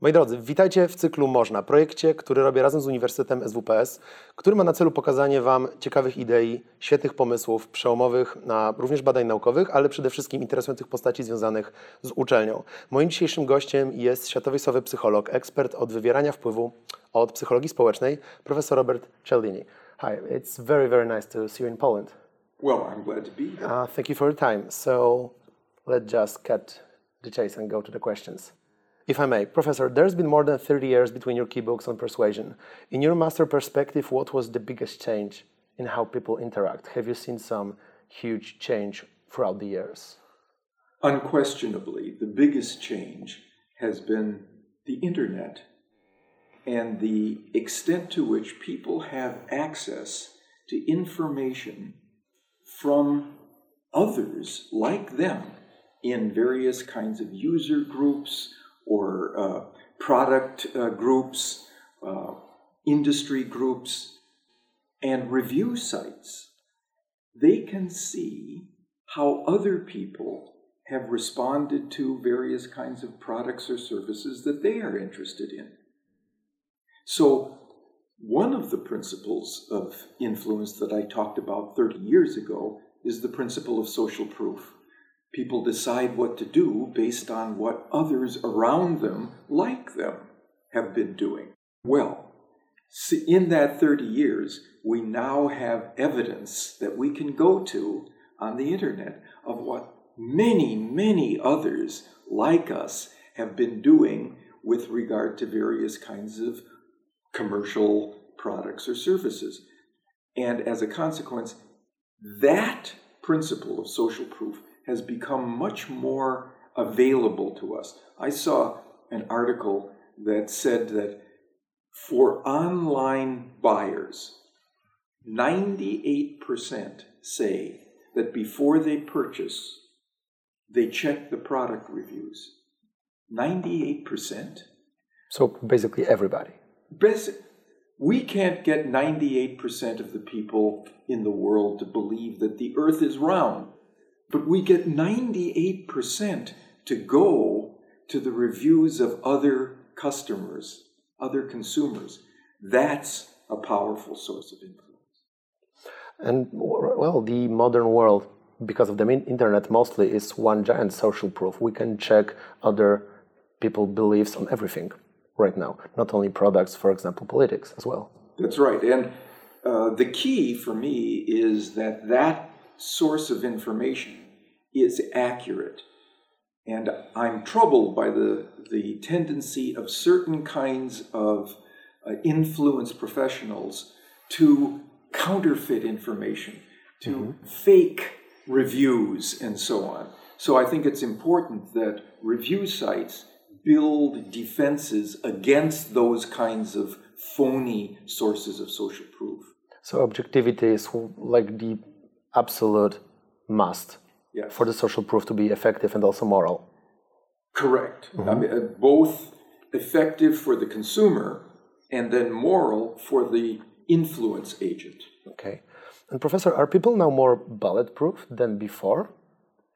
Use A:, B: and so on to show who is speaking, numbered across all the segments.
A: Moi drodzy, witajcie w cyklu Można, projekcie, który robię razem z Uniwersytetem SWPS, który ma na celu pokazanie Wam ciekawych idei, świetnych pomysłów, przełomowych, na również badań naukowych, ale przede wszystkim interesujących postaci związanych z uczelnią. Moim dzisiejszym gościem jest światowej sławy psycholog, ekspert od wywierania wpływu od psychologii społecznej, profesor Robert Cialdini. Hi, it's very, very nice to see you in Poland.
B: Well, I'm glad to be here.
A: Uh, thank you for your time. So let's just cut the chase and go to the questions. If I may, Professor, there's been more than 30 years between your key books on persuasion. In your master perspective, what was the biggest change in how people interact? Have you seen some huge change throughout the years?
B: Unquestionably, the biggest change has been the internet and the extent to which people have access to information from others like them in various kinds of user groups or uh, product uh, groups, uh, industry groups, and review sites, they can see how other people have responded to various kinds of products or services that they are interested in. So, one of the principles of influence that I talked about 30 years ago is the principle of social proof. People decide what to do based on what others around them, like them, have been doing. Well, in that 30 years, we now have evidence that we can go to on the internet of what many, many others like us have been doing with regard to various kinds of commercial products or services. And as a consequence, that principle of social proof has become much more available to us. I saw an article that said that for online buyers, 98% say that before they purchase, they check the product reviews. 98%?
A: So basically, everybody.
B: We can't get 98% of the people in the world to believe that the earth is round. But we get 98% to go to the reviews of other customers, other consumers. That's a powerful source of influence.
A: And well, the modern world, because of the internet mostly, is one giant social proof. We can check other people's beliefs on everything right now, not only products, for example, politics as well.
B: That's right. And uh, the key for me is that that source of information is accurate. And I'm troubled by the, the tendency of certain kinds of uh, influence professionals to counterfeit information, to mm-hmm. fake reviews, and so on. So I think it's important that review sites build defenses against those kinds of phony sources of social proof.
A: So objectivity is like the absolute must yes. for the social proof to be effective and also moral.
B: Correct. Mm-hmm. I mean, uh, both effective for the consumer and then moral for the influence agent.
A: Okay. And Professor, are people now more bulletproof than before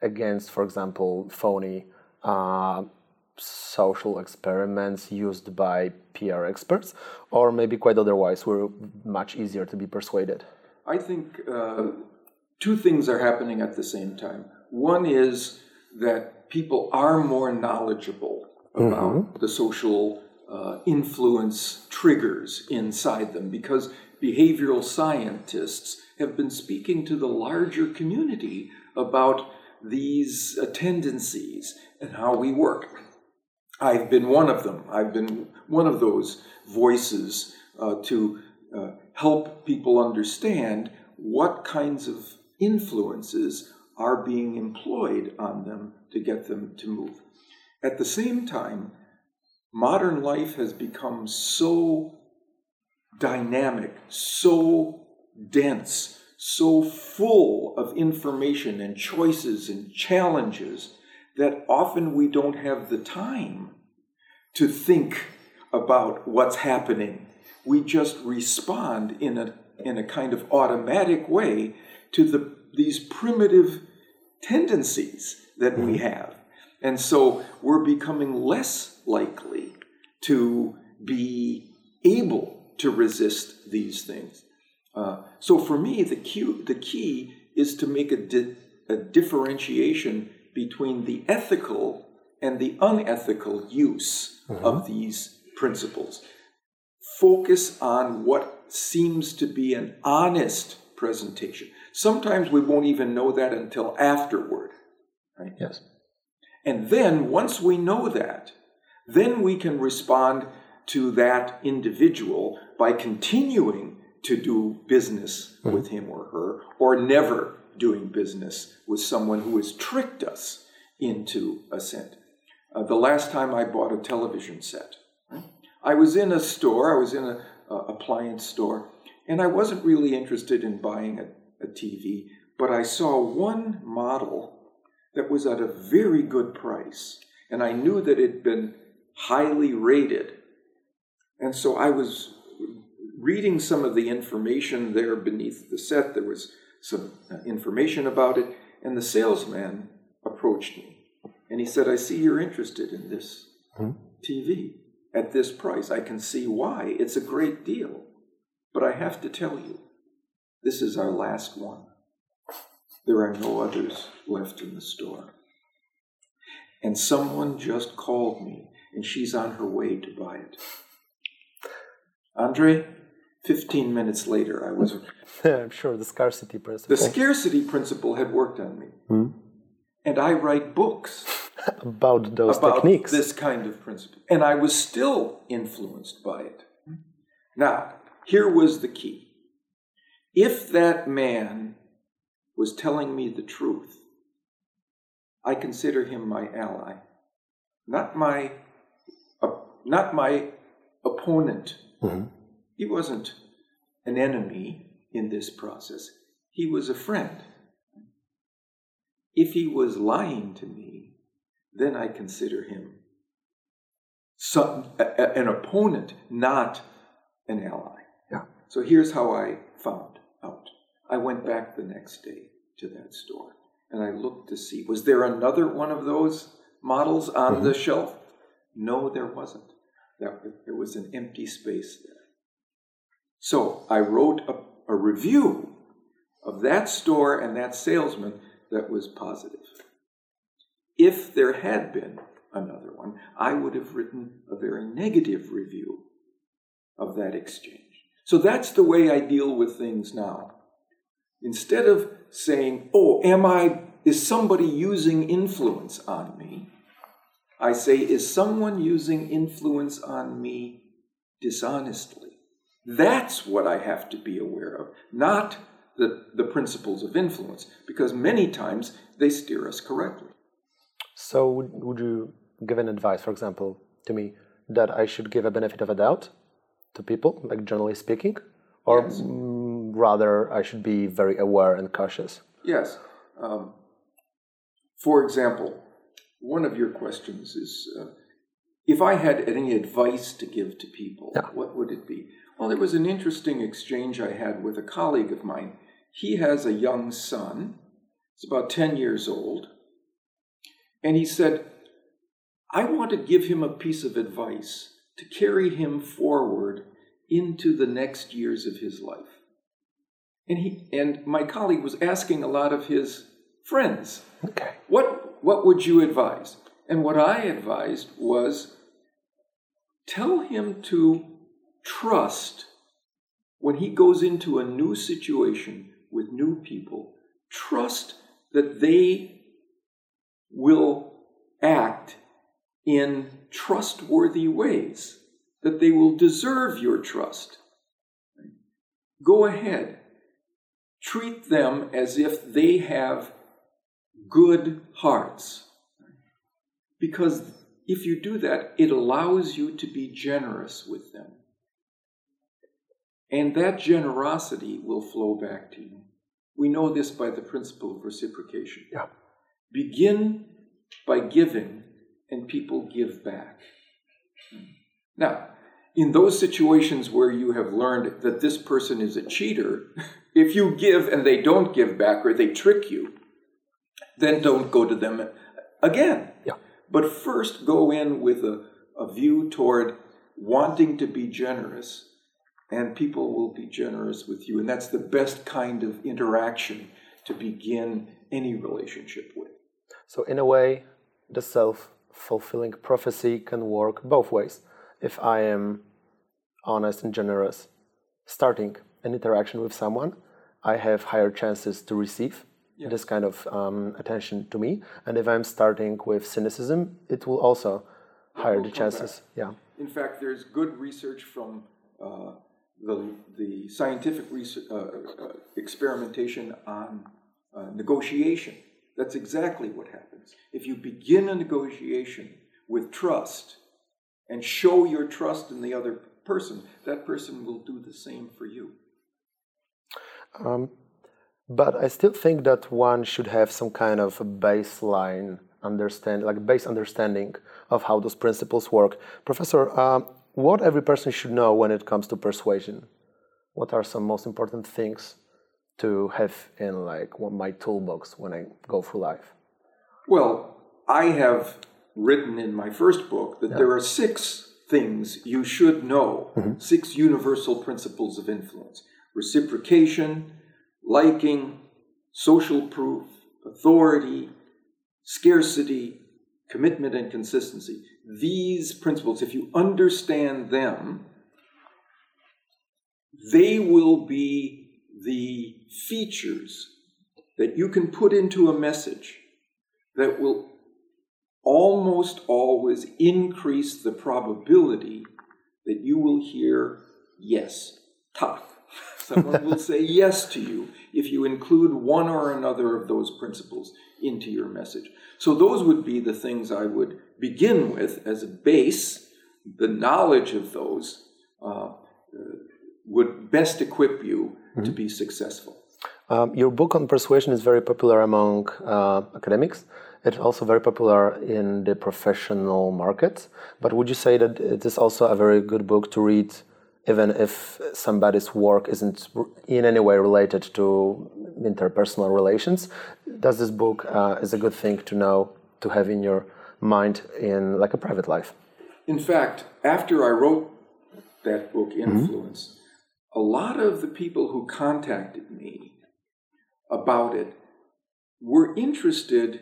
A: against, for example, phony uh, social experiments used by PR experts, or maybe quite otherwise, we're much easier to be persuaded?
B: I think uh, two things are happening at the same time. One is that people are more knowledgeable about mm-hmm. the social uh, influence triggers inside them because behavioral scientists have been speaking to the larger community about these uh, tendencies and how we work. I've been one of them. I've been one of those voices uh, to uh, help people understand what kinds of influences are being employed on them to get them to move. At the same time, modern life has become so dynamic, so dense, so full of information and choices and challenges that often we don't have the time to think about what's happening. We just respond in a, in a kind of automatic way to the, these primitive tendencies that we mm-hmm. have. And so we're becoming less likely to be able to resist these things. Uh, so for me, the key, the key is to make a, di- a differentiation between the ethical and the unethical use of these principles. Focus on what seems to be an honest presentation. Sometimes we won't even know that until afterward. Right?
A: Yes.
B: And then once we know that, then we can respond to that individual by continuing to do business with him or her, or never doing business with someone who has tricked us into assent. Uh, the last time I bought a television set, right, I was in a store, I was in a, a appliance store, and I wasn't really interested in buying a, a TV, but I saw one model that was at a very good price, and I knew that it had been highly rated. And so I was reading some of the information there beneath the set. There was some uh, information about it, and the salesman approached me and he said, I see you're interested in this TV at this price. I can see why. It's a great deal. But I have to tell you, this is our last one. There are no others left in the store. And someone just called me, and she's on her way to buy it. Andre, 15 minutes later, I was.
A: I'm sure the scarcity principle.
B: The scarcity principle had worked on me. Hmm? And I write books
A: about those
B: about
A: techniques.
B: this kind of principle. And I was still influenced by it. Now, here was the key. If that man was telling me the truth, I consider him my ally, not my, uh, not my opponent. He wasn't an enemy in this process. He was a friend. If he was lying to me, then I consider him some, a, a- an opponent, not an ally.
A: Yeah.
B: So here's how I found out. I went back the next day to that store and I looked to see was there another one of those models on the mm-hmm. shelf? No, there wasn't. There, there was an empty space there. So I wrote a, a review of that store and that salesman that was positive. If there had been another one, I would have written a very negative review of that exchange. So that's the way I deal with things now. Instead of saying, oh, am I, is somebody using influence on me? I say, is someone using influence on me dishonestly? That's what I have to be aware of, not the, the principles of influence, because many times they steer us correctly.
A: So, would, would you give an advice, for example, to me, that I should give a benefit of a doubt to people, like generally speaking, or
B: Yes.
A: mm, rather I should be very aware and cautious?
B: Yes. Um, for example, one of your questions is uh, if I had any advice to give to people,
A: Yeah.
B: what would it be? Well, there was an interesting exchange I had with a colleague of mine. He has a young son, he's about 10 years old, and he said, I want to give him a piece of advice to carry him forward into the next years of his life. And he and my colleague was asking a lot of his friends,
A: Okay.
B: what what would you advise? And what I advised was tell him to trust when he goes into a new situation with new people, trust that they will act in trustworthy ways, that they will deserve your trust. Go ahead. Treat them as if they have good hearts. Because if you do that, it allows you to be generous with them. And that generosity will flow back to you. We know this by the principle of reciprocation.
A: Yeah.
B: Begin by giving, and people give back. Now, in those situations where you have learned that this person is a cheater, if you give and they don't give back or they trick you, then don't go to them again.
A: Yeah.
B: But first go in with a, a view toward wanting to be generous, and people will be generous with you. And that's the best kind of interaction to begin any relationship with.
A: So, in a way, the self fulfilling prophecy can work both ways. If I am honest and generous, starting an interaction with someone, I have higher chances to receive yes. this kind of um, attention to me. And if I'm starting with cynicism, it will also higher the chances. Back. Yeah.
B: In fact, there's good research from uh, the, the scientific research, uh, uh, experimentation on uh, negotiation. That's exactly what happens. If you begin a negotiation with trust and show your trust in the other person, that person will do the same for you.
A: Um, but I still think that one should have some kind of baseline understand, like base understanding of how those principles work. Professor, um, what every person should know when it comes to persuasion? What are some most important things to have in like my toolbox when I go through life?
B: Well, I have written in my first book that yeah. there are six things you should know, mm-hmm. six universal principles of influence reciprocation, liking, social proof, authority, scarcity, commitment, and consistency. These principles, if you understand them, they will be the features that you can put into a message that will almost always increase the probability that you will hear yes, tak. Someone will say yes to you if you include one or another of those principles into your message. So, those would be the things I would begin with as a base. The knowledge of those uh, would best equip you mm-hmm. to be successful.
A: Um, your book on persuasion is very popular among uh, academics. It's also very popular in the professional market. But would you say that it is also a very good book to read, even if somebody's work isn't in any way related to interpersonal relations? Does this book uh, is a good thing to know to have in your mind in like a private life?
B: In fact, after I wrote that book, mm-hmm. Influence, mm-hmm. A lot of the people who contacted me about it were interested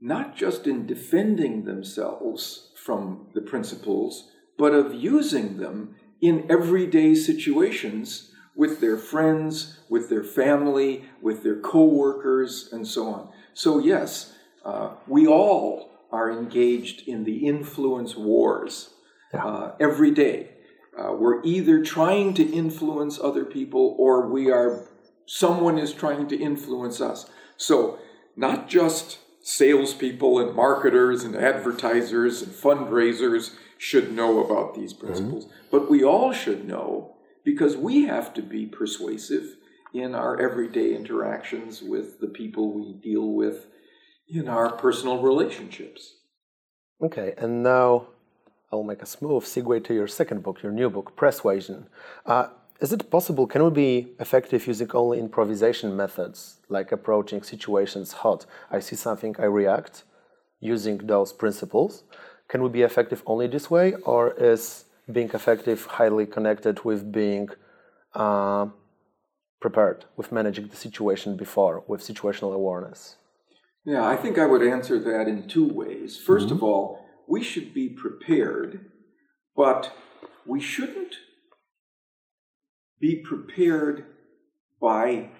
B: not just in defending themselves from the principles, but of using them in everyday situations with their friends, with their family, with their co-workers, and so on. So yes, uh, we all are engaged in the influence wars uh, every day. Uh, we're either trying to influence other people or we are someone is trying to influence us. So not just salespeople and marketers and advertisers and fundraisers should know about these mm-hmm. principles. Mm-hmm. But we all should know because we have to be persuasive in our everyday interactions with the people we deal with in our personal relationships.
A: Okay, and now I'll make a smooth segue to your second book, your new book, Pre-Suasion. Uh, is it possible, can we be effective using only improvisation methods, like approaching situations hot? I see something, I react, using those principles. Can we be effective only this way, or is being effective highly connected with being uh, prepared, with managing the situation before, with situational awareness?
B: Yeah, I think I would answer that in two ways. 1st mm-hmm. of all, we should be prepared, but we shouldn't be prepared by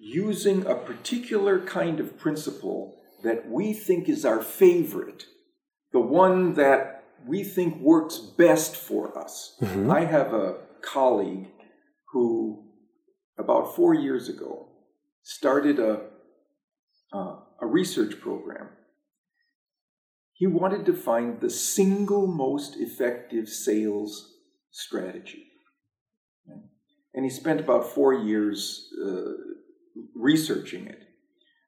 B: using a particular kind of principle that we think is our favorite, the one that we think works best for us. Mm-hmm. I have a colleague who, about four years ago, started a, uh, a research program. He wanted to find the single most effective sales strategy and he spent about four years uh, researching it.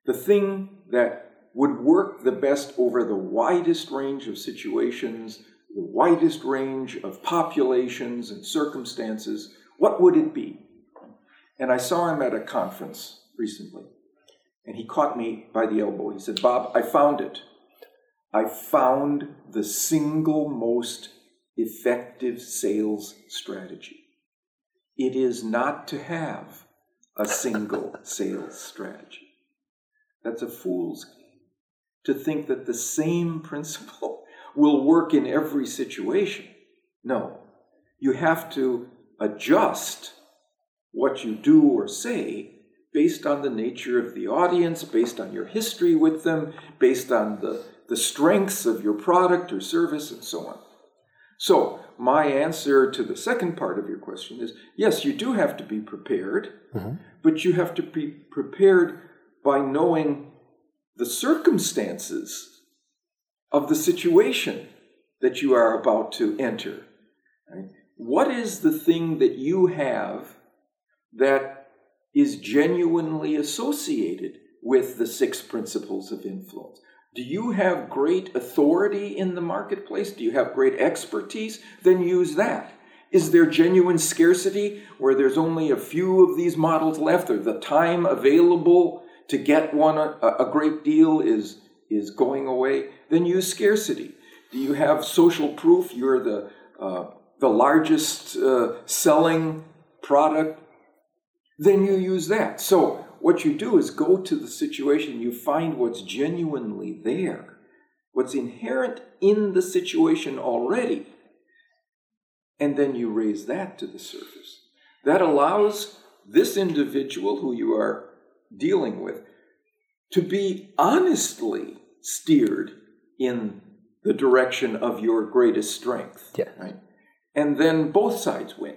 B: The thing that would work the best over the widest range of situations, the widest range of populations and circumstances, what would it be? And I saw him at a conference recently, and he caught me by the elbow. He said, Bob, I found it. I found the single most effective sales strategy. It is not to have a single sales strategy. That's a fool's game. To think that the same principle will work in every situation. No. You have to adjust what you do or say based on the nature of the audience, based on your history with them, based on the, the strengths of your product or service, and so on. So, my answer to the second part of your question is yes, you do have to be prepared, mm-hmm. but you have to be prepared by knowing the circumstances of the situation that you are about to enter. right? What is the thing that you have that is genuinely associated with the six principles of influence? Do you have great authority in the marketplace? Do you have great expertise? Then use that. Is there genuine scarcity where there's only a few of these models left, or the time available to get one a, a great deal is, is going away? Then use scarcity. Do you have social proof? You're the, uh, the largest uh, selling product? Then you use that. So, what you do is go to the situation, you find what's genuinely there, what's inherent in the situation already, and then you raise that to the surface. That allows this individual who you are dealing with to be honestly steered in the direction of your greatest strength.
A: Yeah.
B: Right? And then both sides win.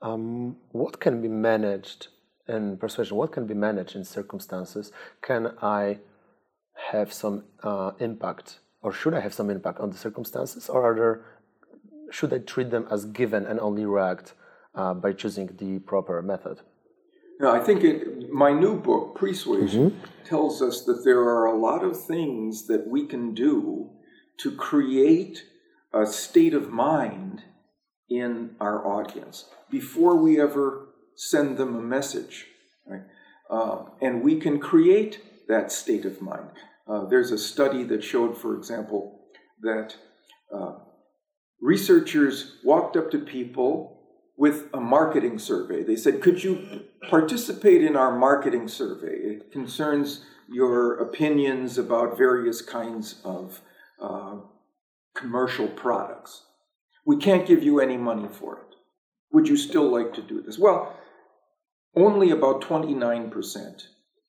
A: Um, what can be managed in persuasion? What can be managed in circumstances? Can I have some uh, impact, or should I have some impact on the circumstances, or are there, should I treat them as given and only react uh, by choosing the proper method?
B: I think it, my new book, Pre-Suasion, tells us that there are a lot of things that we can do to create a state of mind in our audience before we ever send them a message. Right? Uh, and we can create that state of mind. Uh, there's a study that showed, for example, that uh, researchers walked up to people with a marketing survey. They said, Could you participate in our marketing survey? It concerns your opinions about various kinds of uh, commercial products. We can't give you any money for it. Would you still like to do this? Well, only about 29%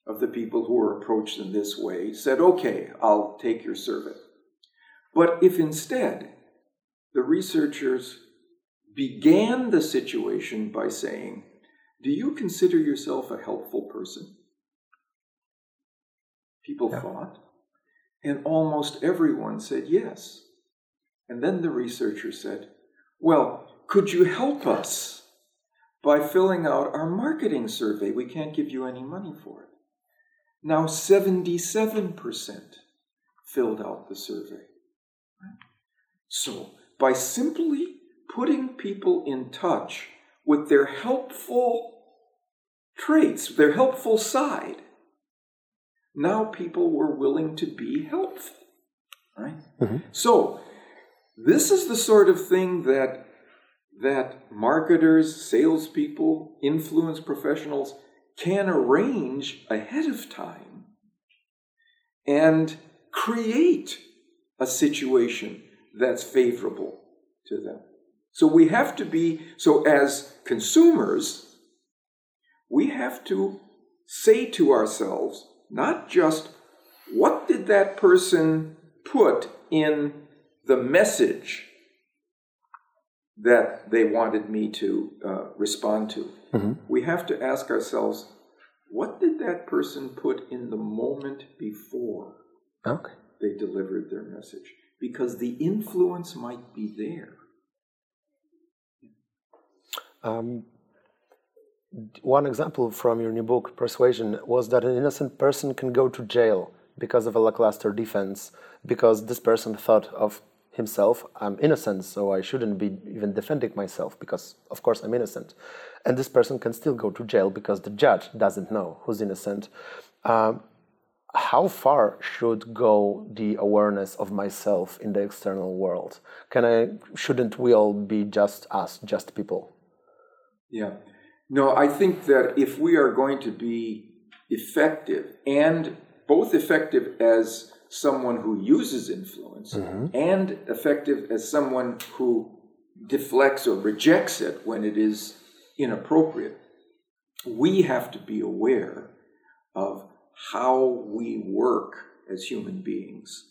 B: of the people who were approached in this way said, Okay, I'll take your survey. But if instead the researchers began the situation by saying, Do you consider yourself a helpful person? People
A: Yeah.
B: thought. And almost everyone said yes. And then the researcher said, Well, could you help us by filling out our marketing survey? We can't give you any money for it. Now 77% filled out the survey. So, by simply putting people in touch with their helpful traits, their helpful side, now people were willing to be helpful. Right? Mm-hmm. So, this is the sort of thing that that marketers, salespeople, influence professionals can arrange ahead of time and create a situation that's favorable to them. So we have to be, so as consumers, we have to say to ourselves, not just what did that person put in the message that they wanted me to uh, respond to. We have to ask ourselves, what did that person put in the moment before
A: Okay.
B: they delivered their message? Because the influence might be there.
A: Um, one example from your new book, Pre-Suasion, was that an innocent person can go to jail because of a lackluster defense, because this person thought of himself, I'm innocent, so I shouldn't be even defending myself, because of course I'm innocent. And this person can still go to jail because the judge doesn't know who's innocent. Um, how far should go the awareness of myself in the external world? Can I shouldn't we all be just us, just people?
B: Yeah. No, I think that if we are going to be effective and both effective as someone who uses influence mm-hmm. and effective as someone who deflects or rejects it when it is inappropriate, we have to be aware of how we work as human beings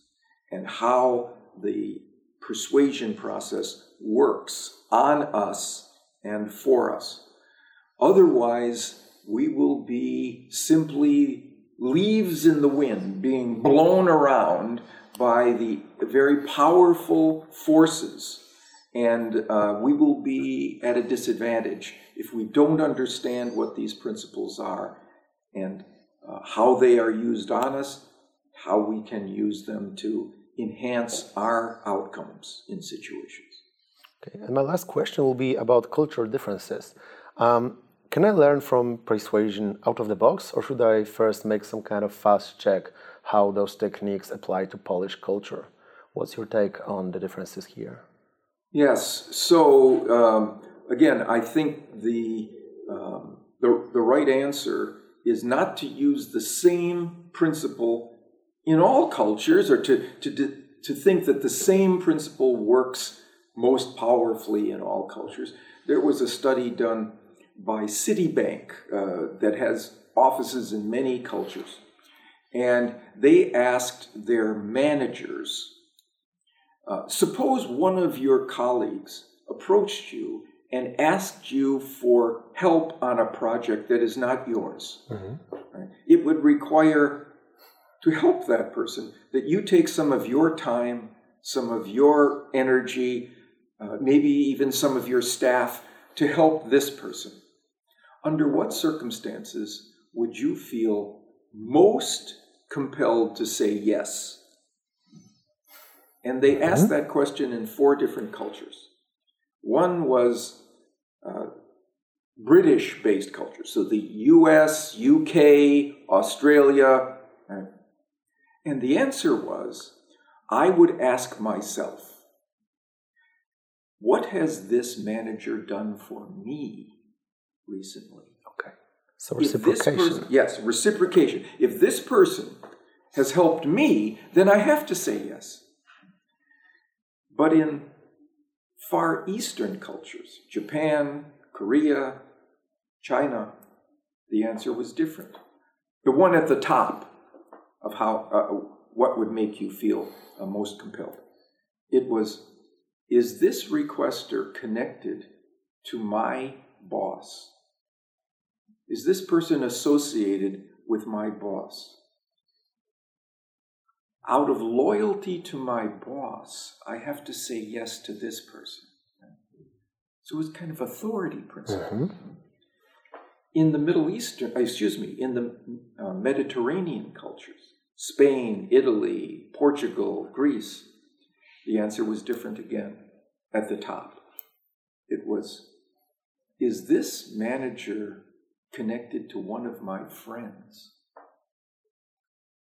B: and how the persuasion process works on us and for us. Otherwise, we will be simply leaves in the wind being blown around by the very powerful forces. And uh, we will be at a disadvantage if we don't understand what these principles are and uh, how they are used on us, how we can use them to enhance our outcomes in situations.
A: Okay. And my last question will be about cultural differences. Um, can I learn from persuasion out of the box, or should I first make some kind of fast check how those techniques apply to Polish culture? What's your take on the differences here?
B: Yes. So um, again, I think the, um, the the right answer is not to use the same principle in all cultures, or to to to think that the same principle works most powerfully in all cultures. There was a study done by Citibank uh, that has offices in many cultures, and they asked their managers uh, suppose one of your colleagues approached you and asked you for help on a project that is not yours. Right? It would require, to help that person, that you take some of your time, some of your energy, uh, maybe even some of your staff to help this person. Under what circumstances would you feel most compelled to say yes? And they asked that question in four different cultures. One was uh, British based culture, so the US, UK, Australia. right? And the answer was I would ask myself, what has this manager done for me recently?
A: Okay. So reciprocation.
B: person, yes, reciprocation. If this person has helped me, then I have to say yes. But in Far Eastern cultures, Japan, Korea, China, the answer was different. The one at the top of how uh, what would make you feel uh, most compelled. It was, is this requester connected to my boss? Is this person associated with my boss? Out of loyalty to my boss, I have to say yes to this person. So it's kind of authority principle. In the Middle Eastern, excuse me, in the uh, Mediterranean cultures, Spain, Italy, Portugal, Greece, the answer was different again at the top. It was, is this manager connected to one of my friends?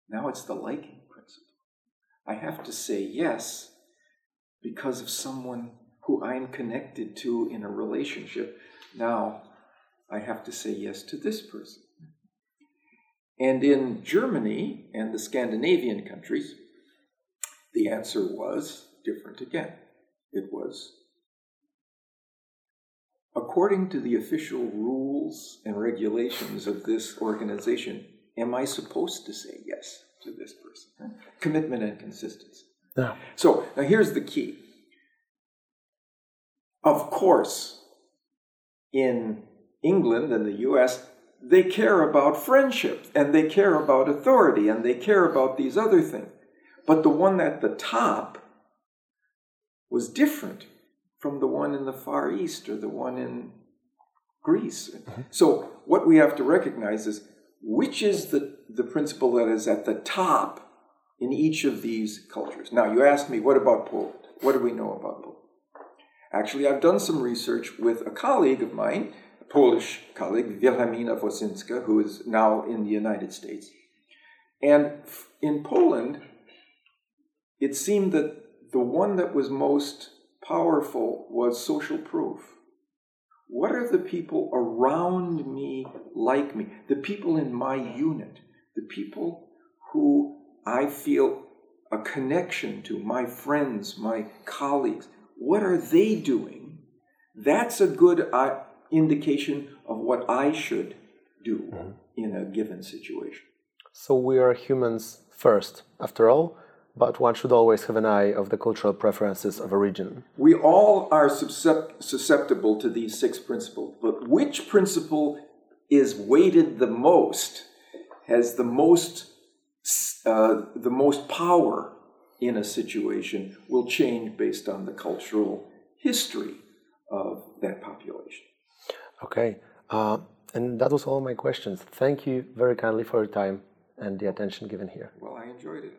B: Now it's the liking principle. I have to say yes because of someone who I'm connected to in a relationship. Now I have to say yes to this person. And in Germany and the Scandinavian countries, the answer was different again. It was according to the official rules and regulations of this organization, am I supposed to say yes to this person? Commitment and consistency.
A: Yeah.
B: So now here's the key. Of course, in England and the US, they care about friendship and they care about authority and they care about these other things. But the one at the top was different from the one in the Far East or the one in Greece. Mm-hmm. So, what we have to recognize is which is the, the principle that is at the top in each of these cultures. Now, you asked me, what about Poland? What do we know about Poland? Actually, I've done some research with a colleague of mine, a Polish colleague, Wilhelmina Wosinska, who is now in the United States. And in Poland, it seemed that the one that was most powerful was social proof. What are the people around me like me? The people in my unit, the people who I feel a connection to, my friends, my colleagues. What are they doing? That's a good uh, indication of what I should do in a given situation.
A: So we are humans first, after all, but one should always have an eye of the cultural preferences of a region.
B: We all are susceptible to these six principles, but which principle is weighted the most, has the most, uh, the most power in a situation, will change based on the cultural history of that population.
A: Okay, uh, and that was all my questions. Thank you very kindly for your time and the attention given here.
B: Well, I enjoyed it.